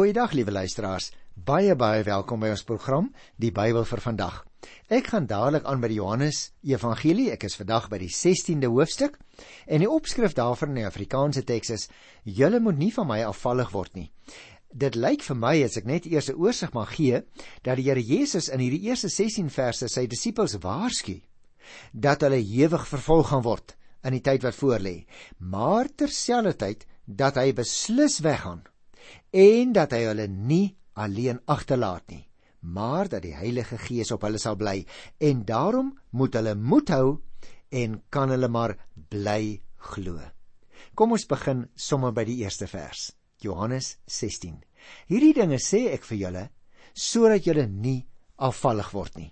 Goeiedag liewe luisteraars. Baie baie welkom by ons program Die Bybel vir vandag. Ek gaan dadelik aan by die Johannes Evangelie. Ek is vandag by die 16de hoofstuk en die opskrif daarvan in die Afrikaanse teks is: Julle moet nie van my afvallig word nie. Dit lyk vir my as ek net eers 'n oorsig mag gee dat die Here Jesus in hierdie eerste 16 verse sy disippels waarsku dat hulle ewig vervolg gaan word in die tyd wat voorlê, maar terselfdertyd dat hy beslis weggaan en dat hy hulle nie alleen agterlaat nie, maar dat die Heilige Gees op hulle sal bly en daarom moet hulle moed hou en kan hulle maar bly glo. Kom ons begin sommer by die eerste vers. Johannes 16. Hierdie dinge sê ek vir julle sodat julle nie afvallig word nie.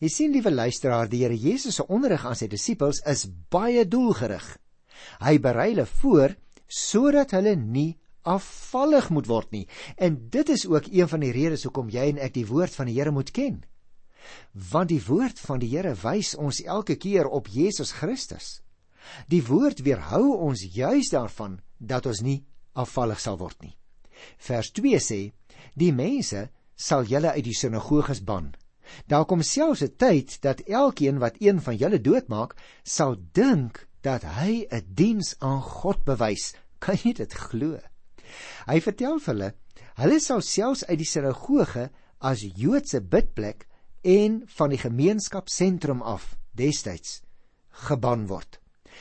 Jy sien liewe luisteraar, die Here Jesus se onderrig aan sy disippels is baie doelgerig. Hy berei hulle voor sodat hulle nie afvallig moet word nie. En dit is ook een van die redes hoekom jy en ek die woord van die Here moet ken. Want die woord van die Here wys ons elke keer op Jesus Christus. Die woord weerhou ons juis daarvan dat ons nie afvallig sal word nie. Vers 2 sê: Die mense sal julle uit die sinagoges ban. Daar kom selfs 'n tyd dat elkeen wat een van julle doodmaak, sal dink dat hy 'n diens aan God bewys. Kan jy dit glo? Hy vertel vir hulle, hulle sal selfs uit die sinagoge as Joodse bidplek en van die gemeenskapsentrum af destyds geban word.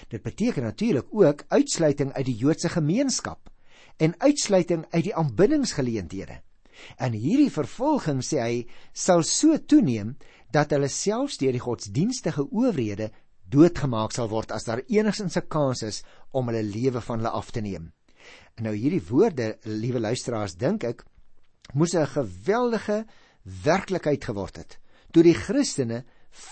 Dit beteken natuurlik ook uitsluiting uit die Joodse gemeenskap en uitsluiting uit die aanbiddingsgeleenthede. En hierdie vervolging sê hy sal so toeneem dat hulle selfs deur die godsdienstige owerhede doodgemaak sal word as daar enigsins 'n kans is om hulle lewe van hulle af te neem. Nou hierdie woorde, liewe luisteraars, dink ek moes 'n geweldige werklikheid geword het toe die Christene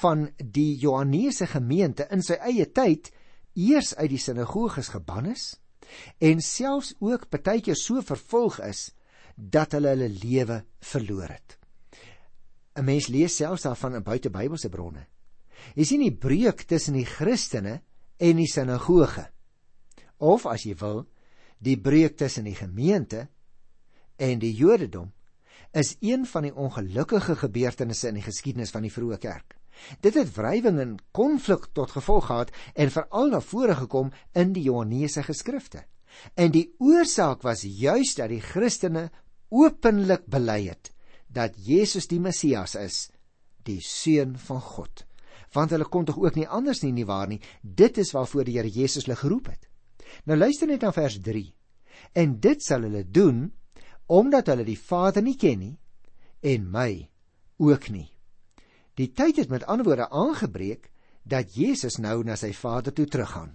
van die Johannese gemeente in sy eie tyd eers uit die sinagoges geban is en selfs ook partykeer so vervolg is dat hulle hulle lewe verloor het. 'n Mens lees selfs daarvan in buitebybelse bronne. Jy sien die breuk tussen die Christene en die sinagoge. Of as jy wil, die breuk tussen die gemeente en die Jodendom is een van die ongelukkige gebeurtenisse in die geskiedenis van die vroeë kerk. Dit het wrywing en konflik tot gevolg gehad en veral na vore gekom in die Johannese geskrifte. En die oorsaak was juis dat die Christene openlik bely het dat Jesus die Messias is, die seun van God. Want hulle kon tog ook nie anders nie nie waar nie. Dit is waarvoor die Here Jesus hulle geroep het. Nou luister net na vers 3. En dit sal hulle doen omdat hulle die Vader nie ken nie en my ook nie. Die tyd het met ander woorde aangebreek dat Jesus nou na sy Vader toe teruggaan.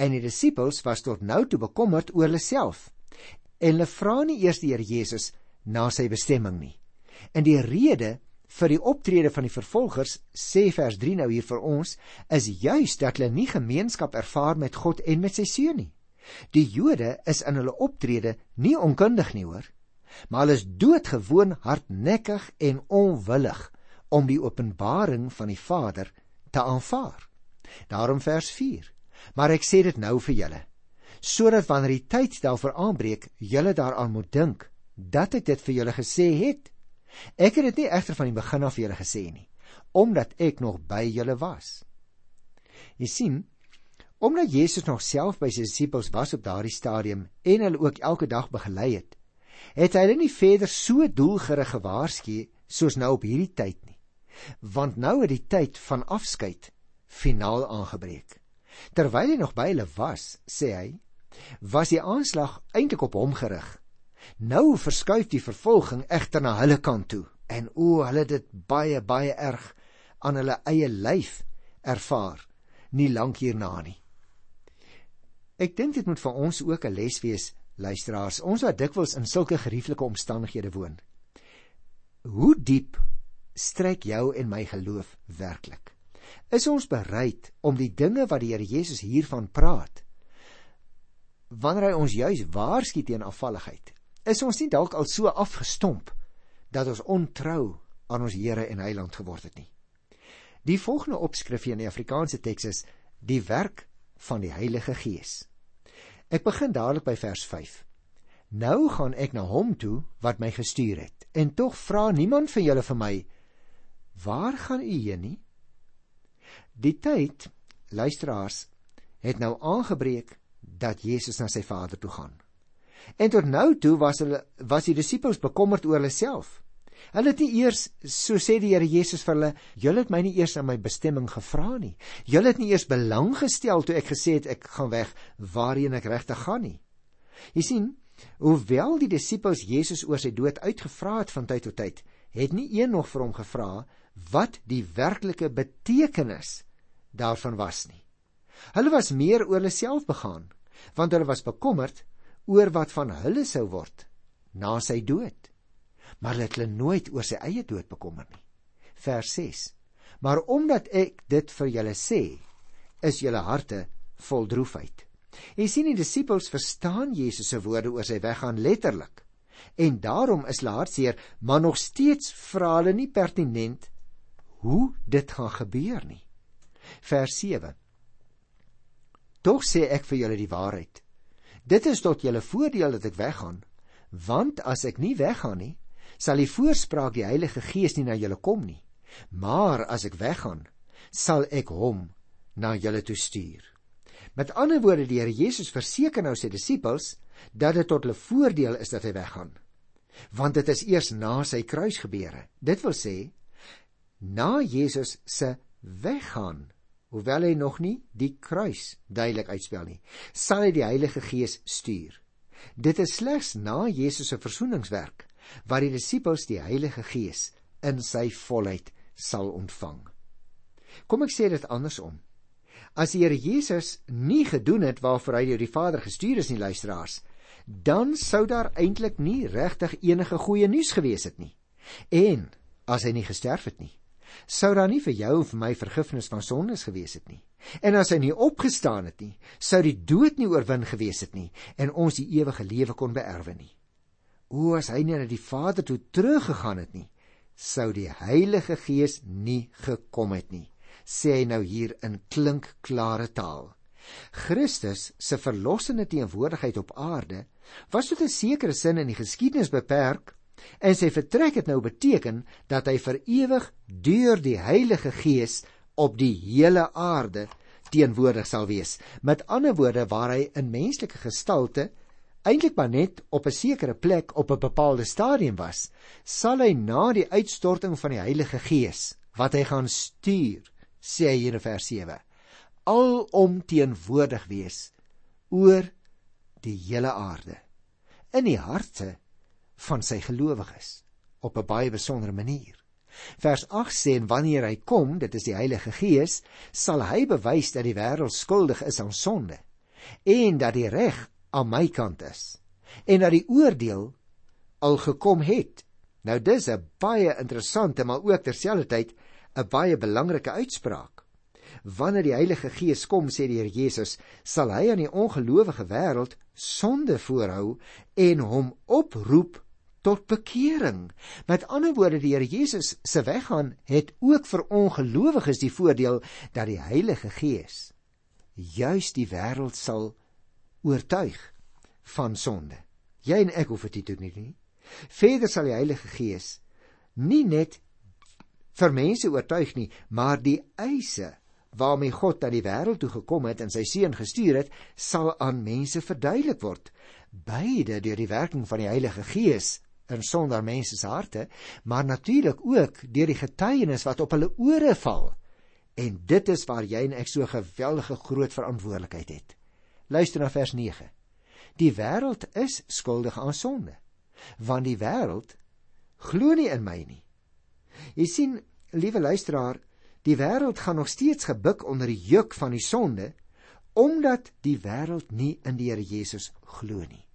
En die disippels was tot nou toe bekommerd oor hulle self. En hulle vra nie eers die Here Jesus na sy bestemming nie. En die rede vir die optrede van die vervolgers sê vers 3 nou hier vir ons is juis dat hulle nie gemeenskap ervaar met God en met sy seun nie. Die Jode is in hulle optrede nie onkundig nie hoor, maar hulle is doodgewoon hardnekkig en onwillig om die openbaring van die Vader te aanvaar. Daarom vers 4. Maar ek sê dit nou vir julle, sodat wanneer die tyd daarvoor aanbreek, julle daaraan moet dink dat ek dit vir julle gesê het Ek het dit nie egter van die begin af vir julle gesê nie, omdat ek nog by julle was. Jy sien, omdat Jesus nog self by sy disippels was op daardie stadium en hulle ook elke dag begelei het, het hy hulle nie verder so doelgerig gewaarsku soos nou op hierdie tyd nie. Want nou het die tyd van afskeid finaal aangebreek. Terwyl hy nog by hulle was, sê hy, was die aanslag eintlik op hom gerig Nou verskuif die vervolging egter na hulle kant toe en o, hulle dit baie baie erg aan hulle eie lyf ervaar nie lank hierna nie. Ek dink dit moet vir ons ook 'n les wees, luisteraars, ons wat dikwels in sulke gerieflike omstandighede woon. Hoe diep strek jou en my geloof werklik? Is ons bereid om die dinge wat die Here Jesus hiervan praat wanneer hy ons juis waarsku teen afvalligheid is ons nie dalk al so afgestomp dat ons ontrou aan ons Here en Heiland geword het nie. Die volgende opskrif in die Afrikaanse teks is die werk van die Heilige Gees. Ek begin dadelik by vers 5. Nou gaan ek na hom toe wat my gestuur het. En tog vra niemand van julle vir my: Waar gaan u heen nie? Die tyd, luisteraars, het nou aangebreek dat Jesus na sy Vader toe gaan. En tot nou toe was hulle was die disippels bekommerd oor hulle self. Hulle het nie eers so sê die Here Jesus vir hulle, julle het my nie eers aan my bestemming gevra nie. Julle het nie eers belang gestel toe ek gesê het ek gaan weg waarheen ek regtig gaan nie. Jy sien, hoewel die disippels Jesus oor sy dood uitgevra het van tyd tot tyd, het nie een nog vir hom gevra wat die werklike betekenis daarvan was nie. Hulle was meer oor hulle self begaan, want hulle was bekommerd oor wat van hulle sou word na sy dood maar hulle het hulle nooit oor sy eie dood bekommer nie. Vers 6. Maar omdat ek dit vir julle sê, is julle harte vol droefheid. Jy sien die disippels verstaan Jesus se woorde oor sy weggaan letterlik. En daarom is hulle hartseer, maar nog steeds vra hulle nie pertinent hoe dit gaan gebeur nie. Vers 7. Tog sê ek vir julle die waarheid. Dit is tot julle voordeel dat ek weggaan, want as ek nie weggaan nie, sal die voorspraak die Heilige Gees nie na julle kom nie. Maar as ek weggaan, sal ek hom na julle toe stuur. Met ander woorde, die Here Jesus verseker nou sy disippels dat dit tot hulle voordeel is dat hy weggaan. Want dit is eers na sy kruisgebeure. Dit wil sê na Jesus se weggaan, hoewel hy nog nie die kruis duidelik uitspel nie, sal hy die Heilige Gees stuur. Dit is slegs na Jesus se versoeningswerk waar die disippels die Heilige Gees in sy volheid sal ontvang. Kom ek sê dit andersom. As die Here Jesus nie gedoen het waarvoor hy deur die Vader gestuur is nie luisteraars, dan sou daar eintlik nie regtig enige goeie nuus gewees het nie. En as hy nie gesterf het nie, sou daar nie vir jou en vir my vergifnis van sondes gewees het nie. En as hy nie opgestaan het nie, sou die dood nie oorwin gewees het nie en ons die ewige lewe kon beerwe nie. O as hy nie na die Vader toe teruggegaan het nie, sou die Heilige Gees nie gekom het nie, sê hy nou hier in klinkklare taal. Christus se verlossende teenwoordigheid op aarde was tot 'n sekere sin in die geskiedenis beperk en sy vertrek het nou beteken dat hy vir ewig deur die Heilige Gees op die hele aarde teenwoordig sal wees. Met ander woorde waar hy in menslike gestalte eintlik maar net op 'n sekere plek op 'n bepaalde stadium was, sal hy na die uitstorting van die Heilige Gees wat hy gaan stuur, sê hy in vers 7, alom teenwoordig wees oor die hele aarde in die harte van sy gelowiges op 'n baie besondere manier. Vers 8 sê en wanneer hy kom, dit is die Heilige Gees, sal hy bewys dat die wêreld skuldig is aan sonde en dat die reg aan my kant is en dat die oordeel al gekom het. Nou dis 'n baie interessante maar ook terselfdertyd 'n baie belangrike uitspraak. Wanneer die Heilige Gees kom, sê die Here Jesus, sal hy aan die ongelowige wêreld sonde voorhou en hom oproep tot bekering. Met ander woorde, die Here Jesus se weggaan het ook vir ongelowiges die voordeel dat die Heilige Gees juis die wêreld sal oortuig van sonde. Jy en ek hoef dit nie te doen nie. Verder sal die Heilige Gees nie net vir mense oortuig nie, maar die eise waarmee God aan die wêreld toe gekom het en sy seun gestuur het, sal aan mense verduidelik word, beide deur die werking van die Heilige Gees in sonder mense se harte, maar natuurlik ook deur die getuienis wat op hulle ore val. En dit is waar jy en ek so geweldige groot verantwoordelikheid het. Luister na vers 9. Die wêreld is skuldig aan sonde, want die wêreld glo nie in my nie. Jy sien, liewe luisteraar, die wêreld gaan nog steeds gebuk onder die juk van die sonde omdat die wêreld nie in die Here Jesus glo nie.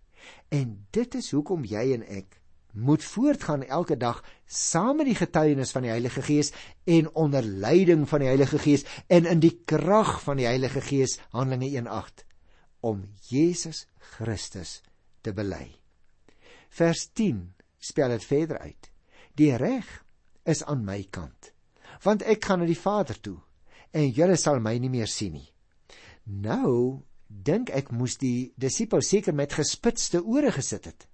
En dit is hoekom jy en ek moet voortgaan elke dag saam met die getuienis van die Heilige Gees en onder leiding van die Heilige Gees en in die krag van die Heilige Gees Handelinge 1:8 om Jesus Christus te bely. Vers 10 spel dit verder uit. Die reg is aan my kant, want ek gaan na die Vader toe en julle sal my nie meer sien nie. Nou dink ek moes die disippels seker met gespitste ore gesit het.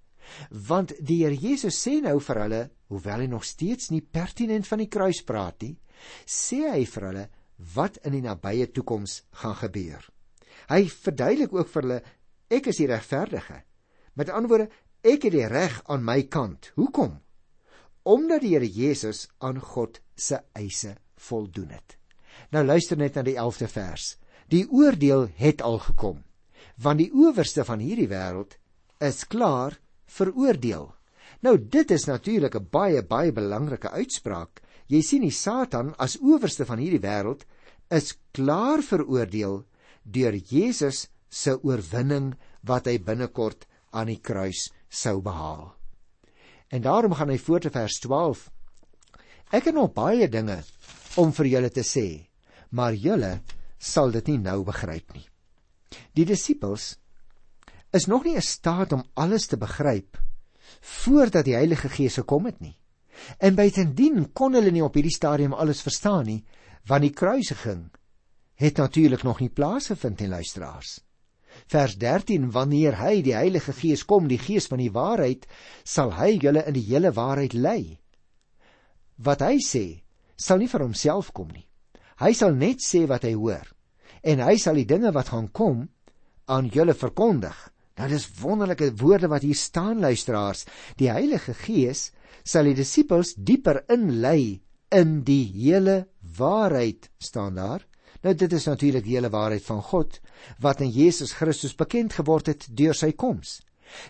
Want die Here Jesus sê nou vir hulle, hoewel hy nog steeds nie pertinent van die kruis praat nie, sê hy vir hulle wat in die nabye toekoms gaan gebeur. Hy verduidelik ook vir hulle ek is die regverdige. Met ander woorde, ek het die reg aan my kant. Hoekom? Omdat die Here Jesus aan God se eise voldoen het. Nou luister net na die 11de vers. Die oordeel het al gekom. Want die owerste van hierdie wêreld is klaar veroordeel. Nou dit is natuurlik 'n baie baie belangrike uitspraak. Jy sien die Satan as owerste van hierdie wêreld is klaar veroordeel deur Jesus se oorwinning wat hy binnekort aan die kruis sou behaal. En daarom gaan hy voort te vers 12. Ek het nog baie dinge om vir julle te sê, maar julle sal dit nie nou begryp nie. Die disippels is nog nie in staat om alles te begryp voordat die Heilige Gees gekom het nie. En buitendien kon hulle nie op hierdie stadium alles verstaan nie, want die kruisiging het natuurlik nog nie plaasgevind in luisteraars. Vers 13 Wanneer hy die Heilige Gees kom, die Gees van die waarheid, sal hy julle in die hele waarheid lei. Wat hy sê, sal nie vir homself kom nie. Hy sal net sê wat hy hoor en hy sal die dinge wat gaan kom aan julle verkondig. Nou dis wonderlike woorde wat hier staan luisteraars. Die Heilige Gees sal die disippels dieper inlei in die hele waarheid staan daar. Nou dit is natuurlik die hele waarheid van God wat in Jesus Christus bekend geword het deur sy koms.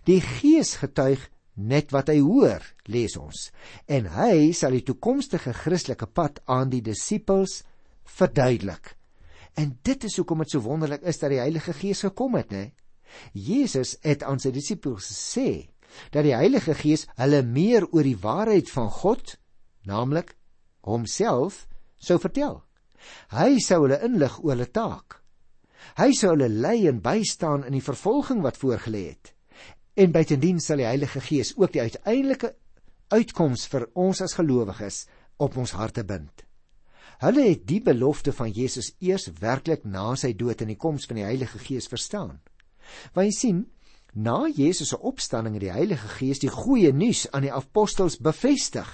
Die Gees getuig net wat hy hoor, lees ons. En hy sal die toekomstige Christelike pad aan die disippels verduidelik. En dit is hoekom dit so wonderlik is dat die Heilige Gees gekom het, né? Jesus het aan sy disippels gesê dat die Heilige Gees hulle meer oor die waarheid van God, naamlik homself, sou vertel. Hy sou hulle inlig oor hulle taak. Hy sou hulle lei en bystaan in die vervolging wat voorgelê het. En buitendien sal die Heilige Gees ook die uiteindelike uitkoms vir ons as gelowiges op ons harte bind. Hulle het die belofte van Jesus eers werklik na sy dood en die koms van die Heilige Gees verstaan. Want jy sien, na Jesus se opstanding het die Heilige Gees die goeie nuus aan die apostels bevestig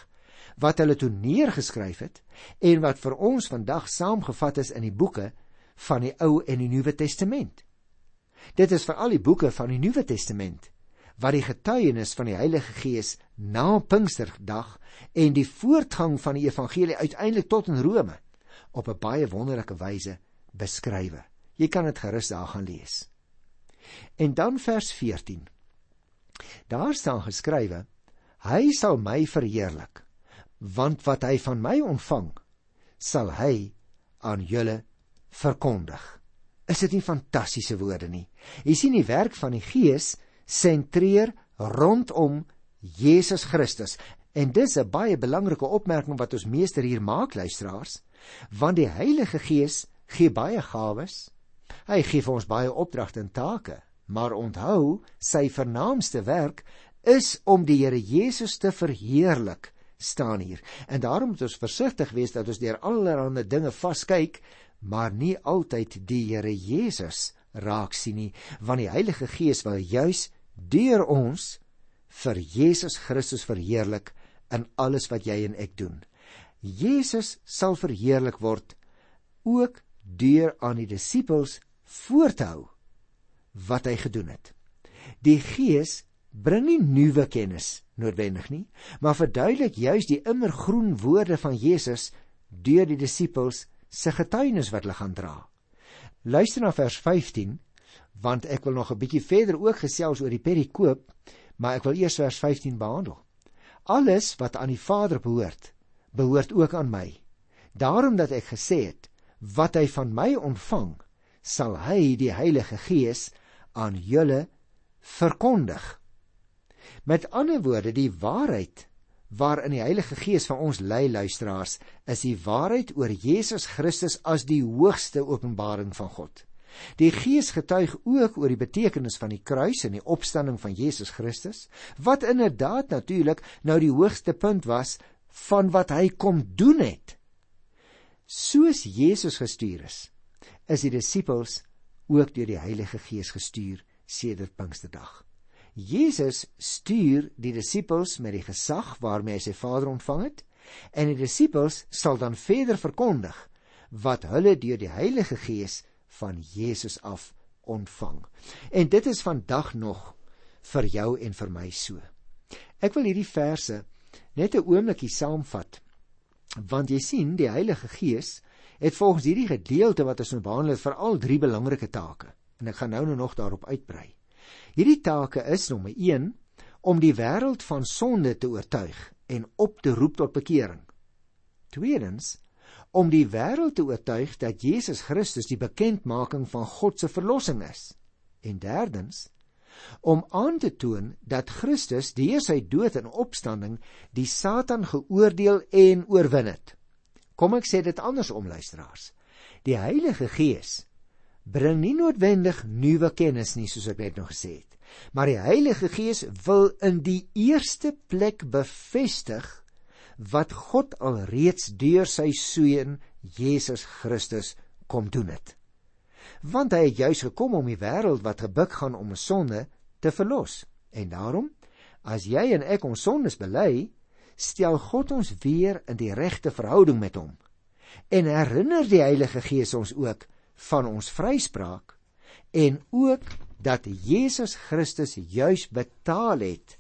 wat hulle toe neergeskryf het en wat vir ons vandag saamgevat is in die boeke van die Ou en die Nuwe Testament. Dit is veral die boeke van die Nuwe Testament wat die getuienis van die Heilige Gees na Pinksterdag en die voortgang van die evangelie uiteindelik tot in Rome op 'n baie wonderlike wyse beskryf. Jy kan dit gerus daar gaan lees. En dan vers 14. Daar staan geskrywe: Hy sal my verheerlik want wat hy van my ontvang sal hy aan julle verkondig. Is dit nie fantastiese woorde nie? Jy sien die werk van die Gees sentreer rondom Jesus Christus. En dis 'n baie belangrike opmerking wat ons meester hier maak luisteraars, want die Heilige Gees gee baie gawes. Hy gee vir ons baie opdragte en take, maar onthou, sy vernaamste werk is om die Here Jesus te verheerlik staan hier. En daarom moet ons versigtig wees dat ons deur allerlei dinge vaskyk, maar nie altyd die Here Jesus raak sien nie, want die Heilige Gees wil juis deur ons vir Jesus Christus verheerlik in alles wat jy en ek doen. Jesus sal verheerlik word ook deur aan die disippels voor te hou wat hy gedoen het. Die Gees bring nie nuwe kennis noodwendig nie, maar verduidelik juis die immergroen woorde van Jesus deur die disippels se getuienis wat hulle gaan dra. Luister na vers 15, want ek wil nog 'n bietjie verder ook gesels oor die perikoop, maar ek wil eers vers 15 behandel. Alles wat aan die Vader behoort, behoort ook aan my. Daarom dat ek gesê het, wat hy van my ontvang, sal hy die Heilige Gees aan julle verkondig. Met ander woorde, die waarheid waarin die Heilige Gees van ons lei luisteraars, is die waarheid oor Jesus Christus as die hoogste openbaring van God. Die Gees getuig ook oor die betekenis van die kruis en die opstanding van Jesus Christus, wat inderdaad natuurlik nou die hoogste punt was van wat hy kom doen het. Soos Jesus gestuur is, is die disippels ook deur die Heilige Gees gestuur sedert Pinksterdag. Jesus stuur die disippels met die gesag waarmee hy sy Vader ontvang het en die disippels sal dan verder verkondig wat hulle deur die Heilige Gees van Jesus af ontvang. En dit is vandag nog vir jou en vir my so. Ek wil hierdie verse net 'n oombliekie saamvat. Want jy sien, die Heilige Gees het volgens hierdie gedeelte wat ons nou behandel het veral drie belangrike take. En ek gaan nou nou nog daarop uitbrei. Hierdie take is nommer 1 om die wêreld van sonde te oortuig en op te roep tot bekering. Tweedens om die wêreld te oortuig dat Jesus Christus die bekendmaking van God se verlossing is. En derdens om aan te toon dat Christus deur sy dood en opstanding die Satan geoordeel en oorwin het. Kom ek sê dit andersom luisteraars. Die Heilige Gees bring nie noodwendig nuwe kennis nie soos ek net nog gesê het, maar die Heilige Gees wil in die eerste plek bevestig wat God alreeds deur sy seun Jesus Christus kom doen het want hy het juis gekom om die wêreld wat gebuk gaan om 'n sonde te verlos. En daarom, as jy en ek ons sondes bely, stel God ons weer in die regte verhouding met hom. En herinner die Heilige Gees ons ook van ons vryspraak en ook dat Jesus Christus juis betaal het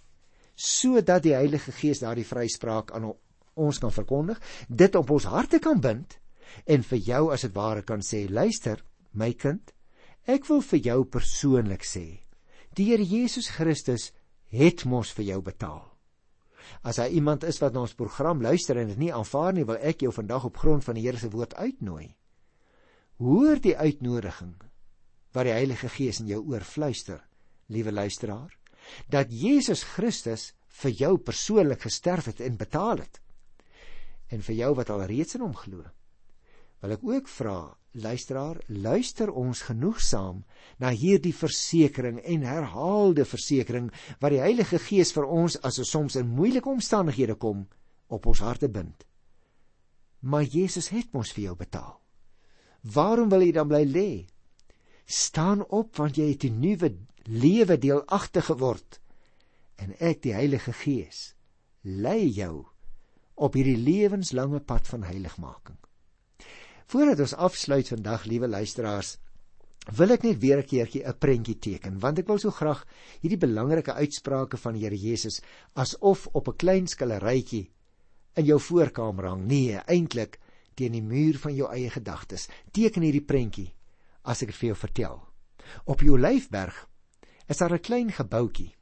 sodat die Heilige Gees daardie vryspraak aan ons kan verkondig, dit op ons harte kan bind en vir jou as dit ware kan sê, luister, My kind, ek wil vir jou persoonlik sê, die Here Jesus Christus het mos vir jou betaal. As hy iemand is wat na ons program luister en dit nie aanvaar nie, wil ek jou vandag op grond van die Here se woord uitnooi. Hoor die uitnodiging wat die Heilige Gees in jou oor fluister, liewe luisteraar, dat Jesus Christus vir jou persoonlik gesterf het en betaal het. En vir jou wat al reeds in hom glo, wil ek ook vra luisteraar, luister ons genoegsaam na hierdie versekering en herhaalde versekering wat die Heilige Gees vir ons as ons soms in moeilike omstandighede kom op ons harte bind. Maar Jesus het mos vir jou betaal. Waarom wil jy dan bly lê? Staan op want jy het 'n nuwe lewe deelagtig geword. En ek die Heilige Gees lei jou op hierdie lewenslange pad van heiligmaking. Voordat ons afsluit vandag, liewe luisteraars, wil ek net weer 'n keertjie 'n prentjie teken, want ek wil so graag hierdie belangrike uitsprake van die Here Jesus asof op 'n klein skillerytjie in jou voorkamer hang. Nee, eintlik teen die muur van jou eie gedagtes. Teken hierdie prentjie as ek dit vir jou vertel. Op jou Olyfberg is daar 'n klein gebouetjie.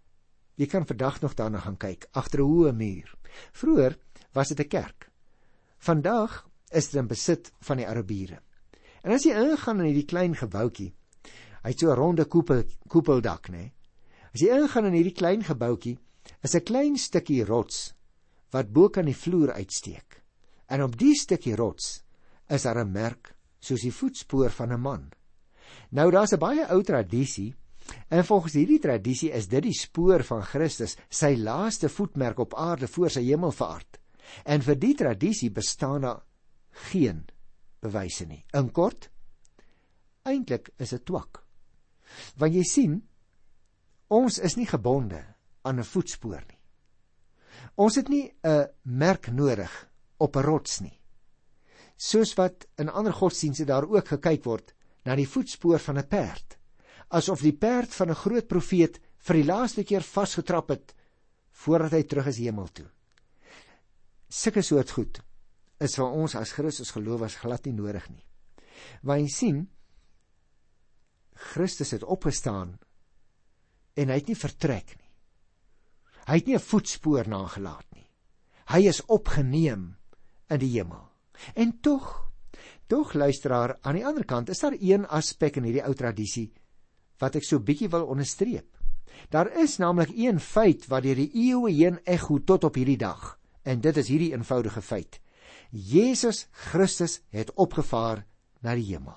Jy kan vandag nog daarna gaan kyk agter 'n hoë muur. Vroeger was dit 'n kerk. Vandag is dit in besit van die Arabiere. En as jy ingaan in hierdie klein gebouetjie, hy het so 'n ronde koepel koepeldak, nê. As jy ingaan in hierdie klein gebouetjie, is 'n klein stukkie rots wat bo kan die vloer uitsteek. En op die stukkie rots is daar 'n merk soos die voetspoor van 'n man. Nou daar's 'n baie ou tradisie en volgens hierdie tradisie is dit die spoor van Christus, sy laaste voetmerk op aarde voor sy hemelvaart. En vir die tradisie bestaan daar geen bewyse nie. In kort, eintlik is dit twak. Want jy sien, ons is nie gebonde aan 'n voetspoor nie. Ons het nie 'n merk nodig op 'n rots nie. Soos wat in ander godsdienste daar ook gekyk word na die voetspoor van 'n perd, asof die perd van 'n groot profeet vir die laaste keer vasgetrap het voordat hy terug is hemel toe. Sulke soort goed is vir ons as Christus gelowiges glad nie nodig nie. Want jy sien Christus het opgestaan en hy het nie vertrek nie. Hy het nie 'n voetspoor nagelaat nie. Hy is opgeneem in die hemel. En tog, tog luisteraar, aan die ander kant is daar een aspek in hierdie ou tradisie wat ek so bietjie wil onderstreep. Daar is naamlik een feit wat deur die eeue heen ekho tot op hierdie dag en dit is hierdie eenvoudige feit. Jesus Christus het opgevaar na die hemel.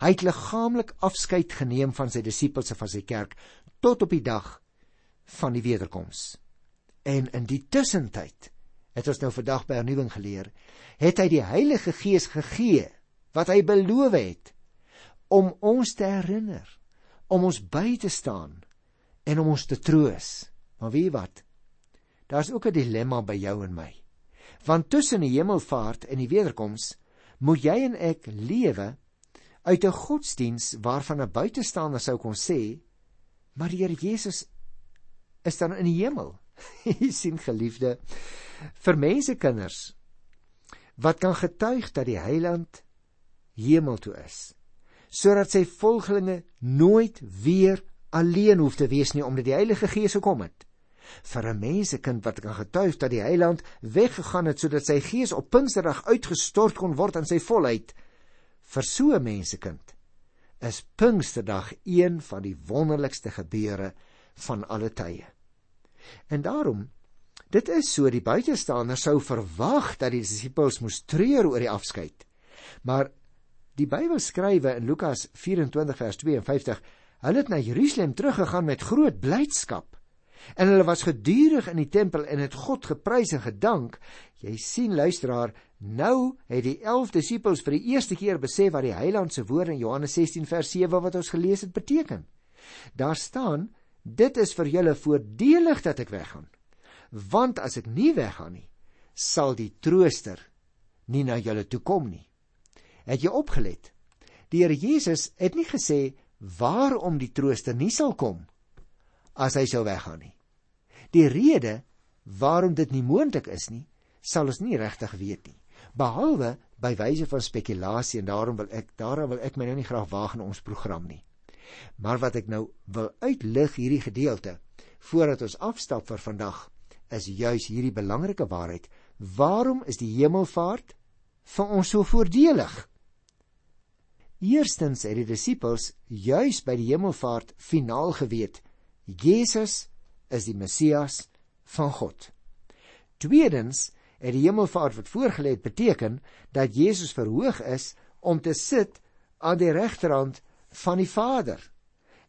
Hy het liggaamlik afskeid geneem van sy disippels en van sy kerk tot op die dag van die wederkoms. En in die tussentyd het ons nou vandag by hernuwing geleer, het hy die Heilige Gees gegee wat hy beloof het om ons te herinner, om ons by te staan en om ons te troos. Maar weet wat? Daar's ook 'n dilemma by jou en my. Want tussen die hemelvaart en die wederkoms moet jy en ek lewe uit 'n godsdiens waarvan 'n buitestander sou kon sê, maar die Here Jesus is dan in die hemel. Jy sien geliefde, vir mensekinders wat kan getuig dat die Heiland hemel toe is, sodat sy volgelinge nooit weer alleen hoef te wees nie omdat die Heilige Gees gekom het vir 'n mensekind wat kan getuig dat die Heiland weggegaan het sodat sy gees op Pinksterdag uitgestort kon word in sy volheid vir so 'n mensekind is Pinksterdag een van die wonderlikste gebeure van alle tye. En daarom dit is so die buitestander sou verwag dat die disippels moes treur oor die afskeid. Maar die Bybel skrywe in Lukas 24 vers 52, hulle het na Jerusalem teruggegaan met groot blydskap En hulle was gedurig in die tempel en het God geprys en gedank. Jy sien luisteraar, nou het die 11 disippels vir die eerste keer besef wat die Heiland se woorde in Johannes 16 vers 7 wat ons gelees het beteken. Daar staan: Dit is vir julle voordelig dat ek weggaan. Want as ek nie weggaan nie, sal die trooster nie na julle toe kom nie. Het jy opgelet? Die Here Jesus het nie gesê waarom die trooster nie sal kom as hy sou weggaan nie. Die rede waarom dit nie moontlik is nie, sal ons nie regtig weet nie. Behalwe by wyse van spekulasie en daarom wil ek daarom wil ek my nou nie graag waag in ons program nie. Maar wat ek nou wil uitlig hierdie gedeelte voordat ons afstap vir vandag is juis hierdie belangrike waarheid. Waarom is die hemelvaart vir ons so voordelig? Eerstens het die disippels juis by die hemelvaart finaal geweet Jesus is die Messias van God. Tweedens het die hemelvaart wat voorgelê het beteken dat Jesus verhoog is om te sit aan die regterhand van die Vader.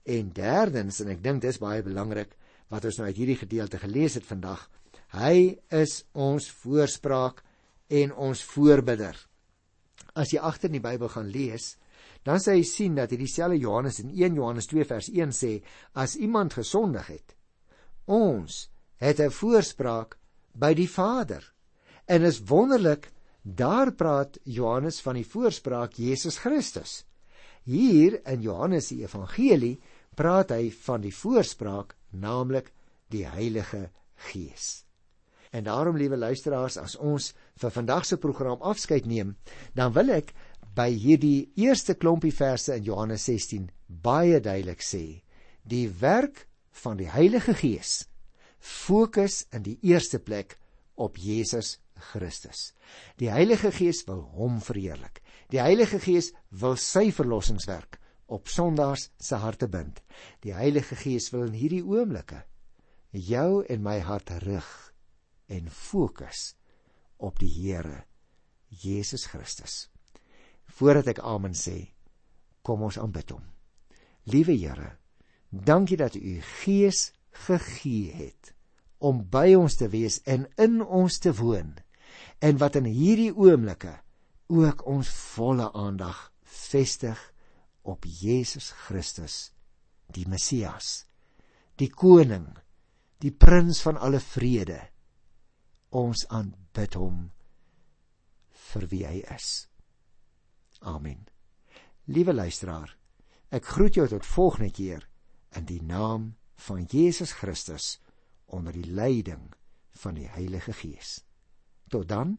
En derdens en ek dink dis baie belangrik wat ons nou uit hierdie gedeelte gelees het vandag, hy is ons voorspraak en ons voorbidder. As jy agter in die Bybel gaan lees, dan sê jy sien dat hierdie selfe Johannes in 1 Johannes 2 vers 1 sê as iemand gesondig het, Ons het 'n voorspraak by die Vader. En is wonderlik, daar praat Johannes van die voorspraak Jesus Christus. Hier in Johannes se evangelie praat hy van die voorspraak, naamlik die Heilige Gees. En daarom, liewe luisteraars, as ons vir vandag se program afskeid neem, dan wil ek by hierdie eerste klompie verse in Johannes 16 baie duidelik sê: Die werk van die Heilige Gees fokus in die eerste plek op Jesus Christus. Die Heilige Gees wil hom verheerlik. Die Heilige Gees wil sy verlossingswerk op sondaars se harte bind. Die Heilige Gees wil in hierdie oomblikke jou en my hart rig en fokus op die Here Jesus Christus. Voordat ek amen sê, kom ons aanbid hom. Liewe Here, Dankie dat u gees gegee het om by ons te wees en in ons te woon en wat in hierdie oomblikke ook ons volle aandag vestig op Jesus Christus die Messias die koning die prins van alle vrede ons aanbid hom vir wie hy is amen liewe luisteraar ek groet jou tot volgende keer in die naam van Jesus Christus onder die leiding van die Heilige Gees. Tot dan.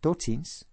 Totsiens.